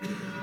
you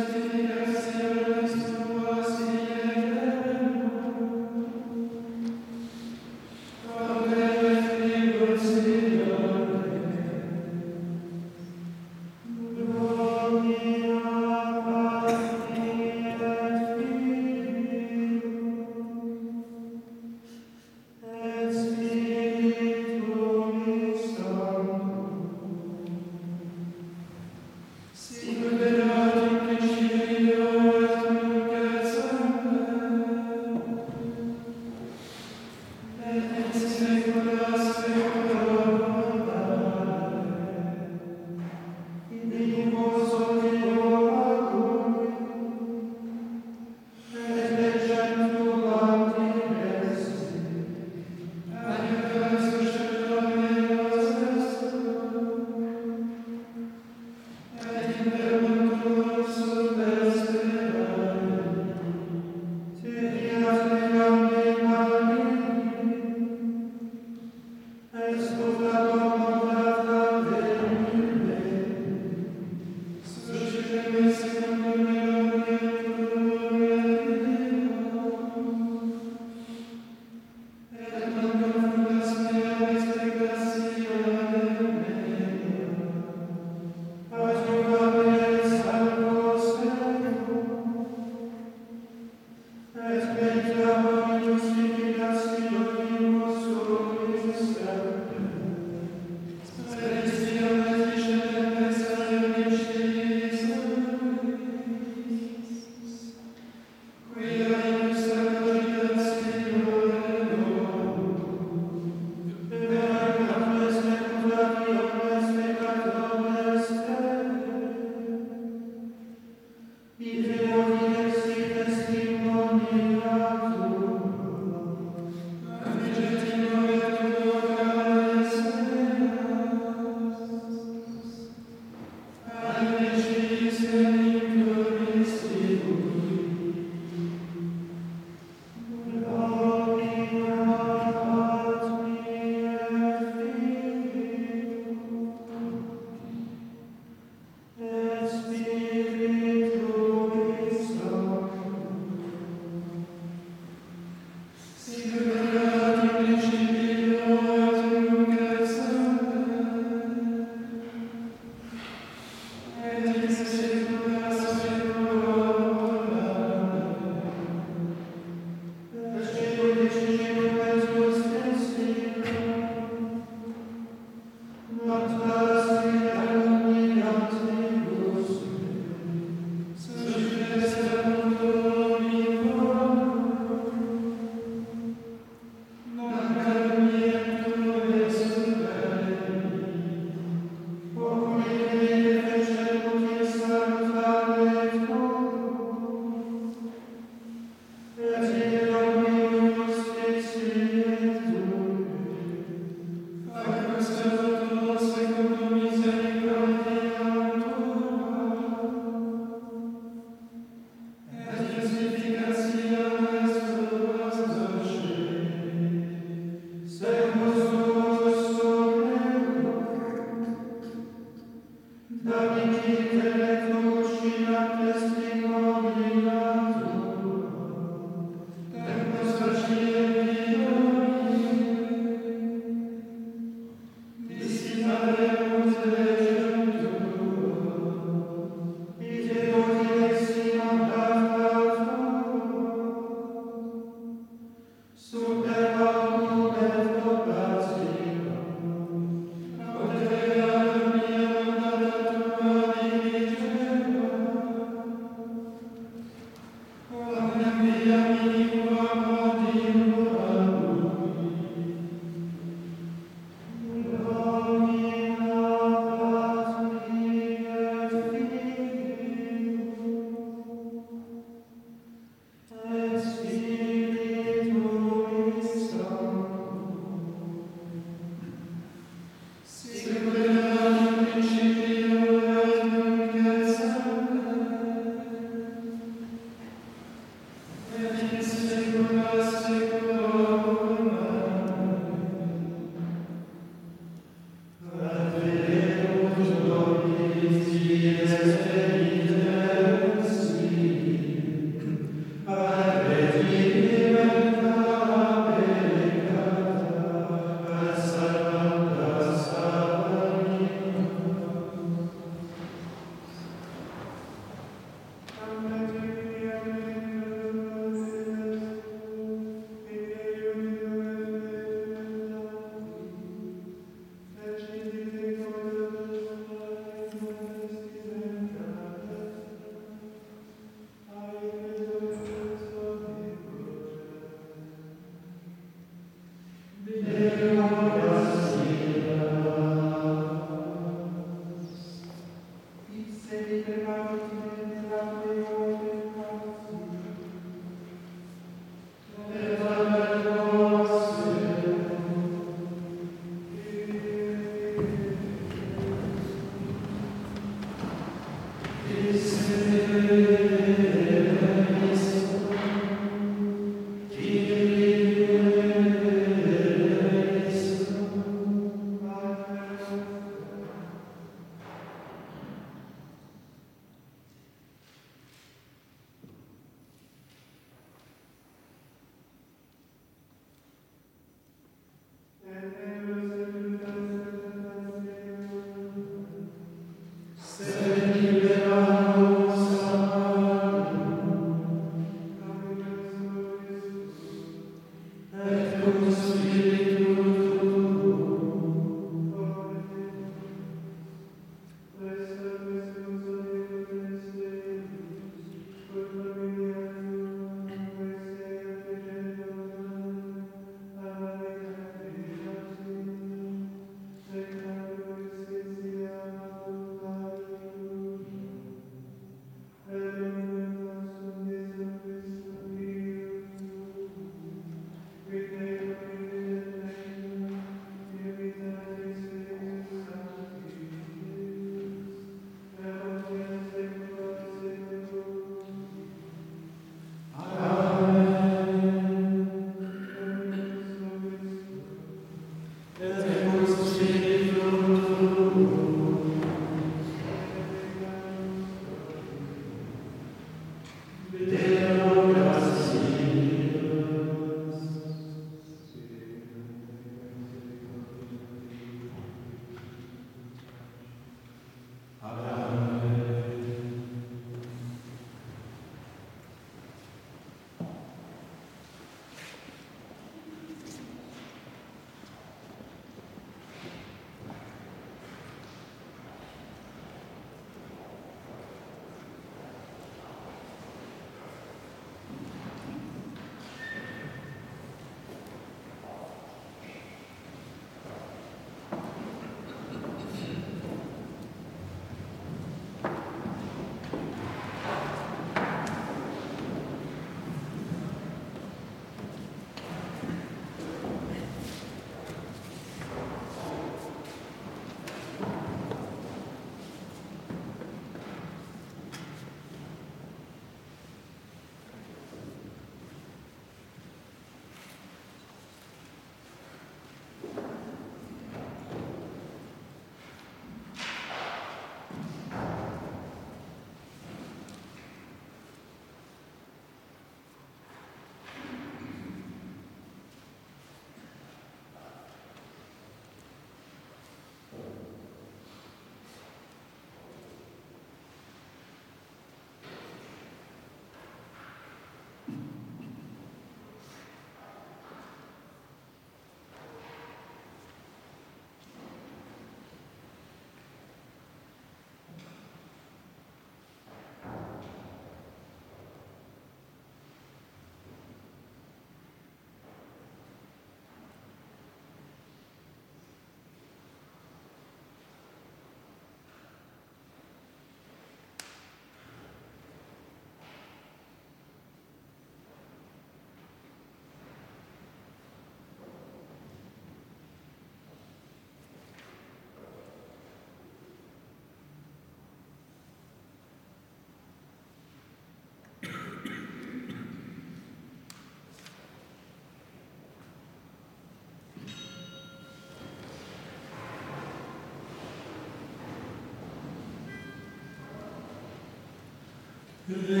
Today.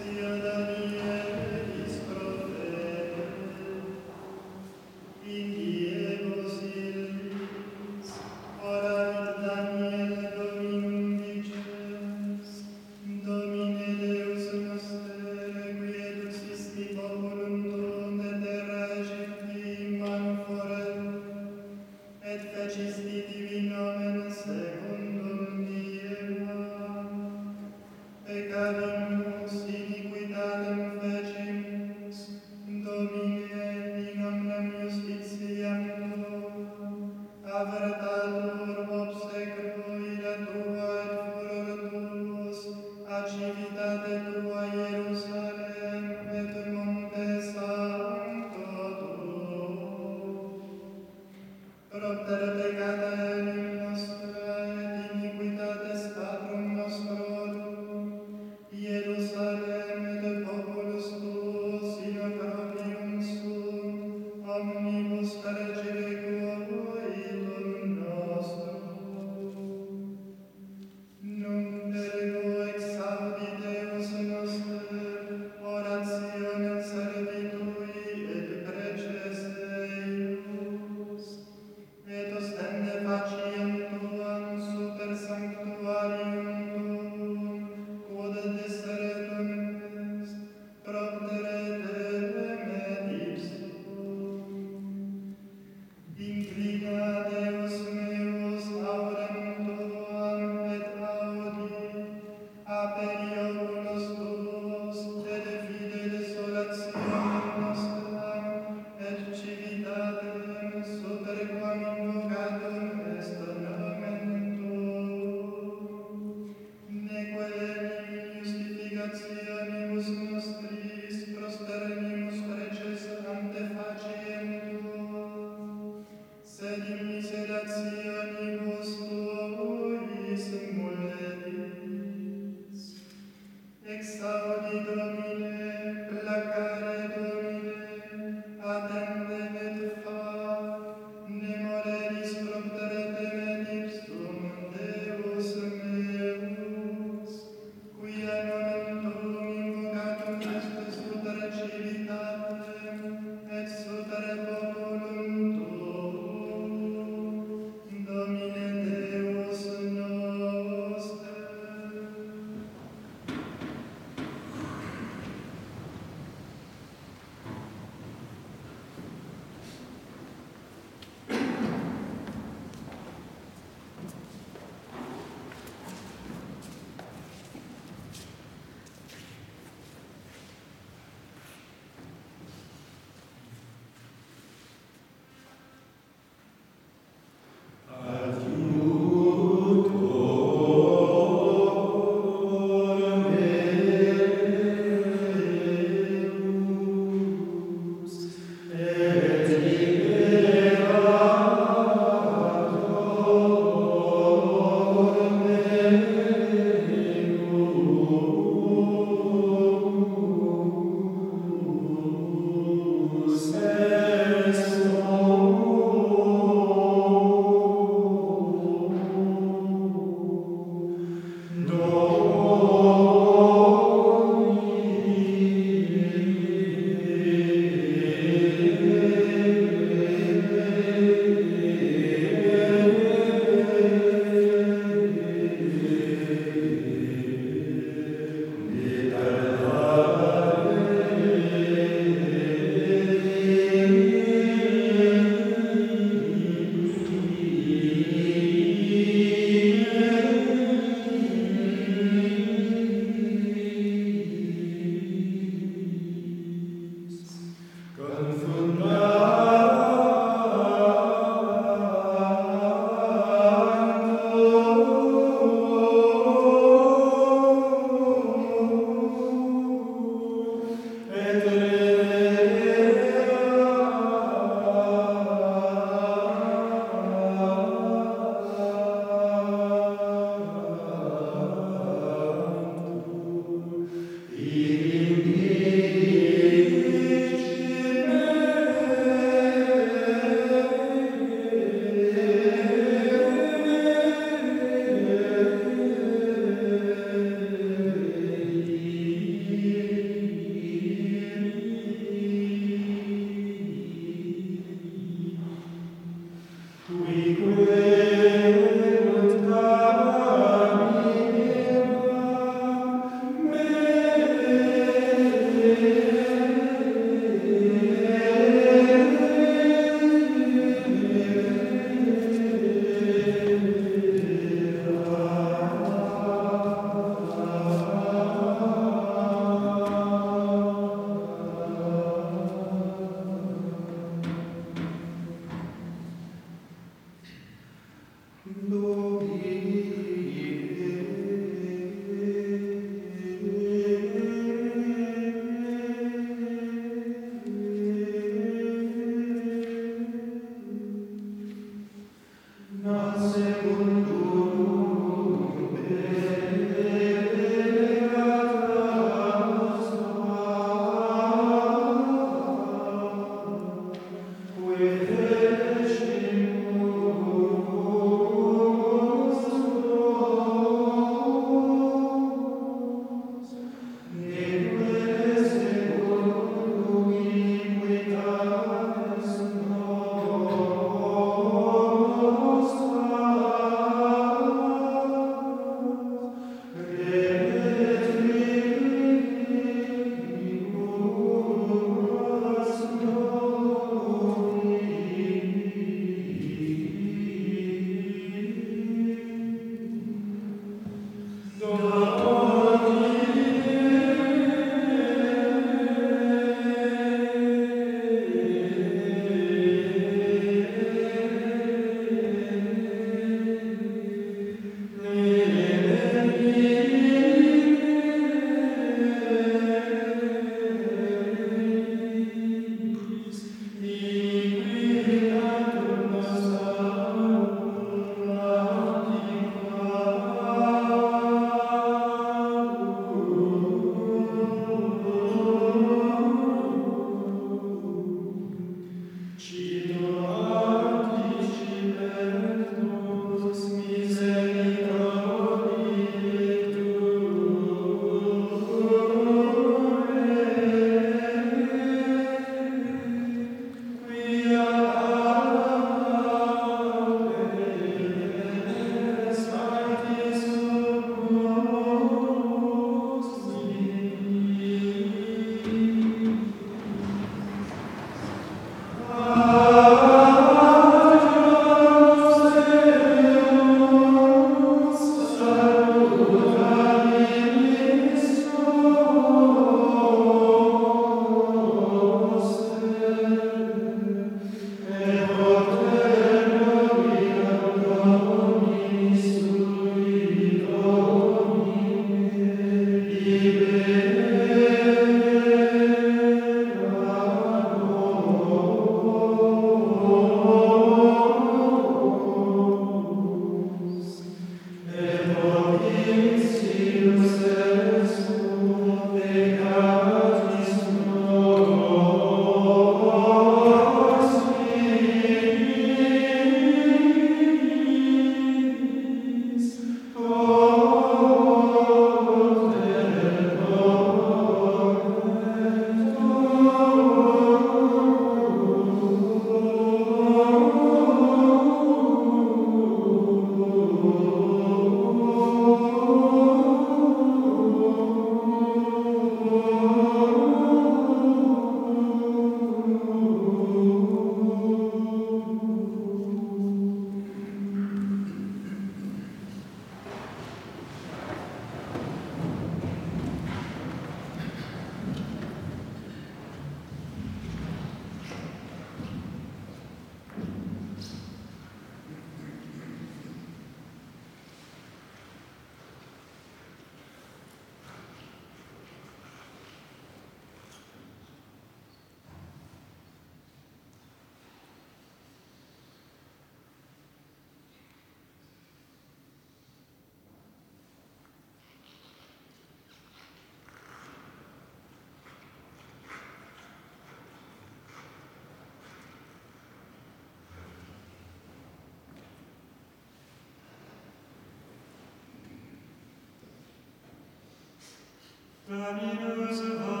Dominus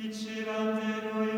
Diceva te noi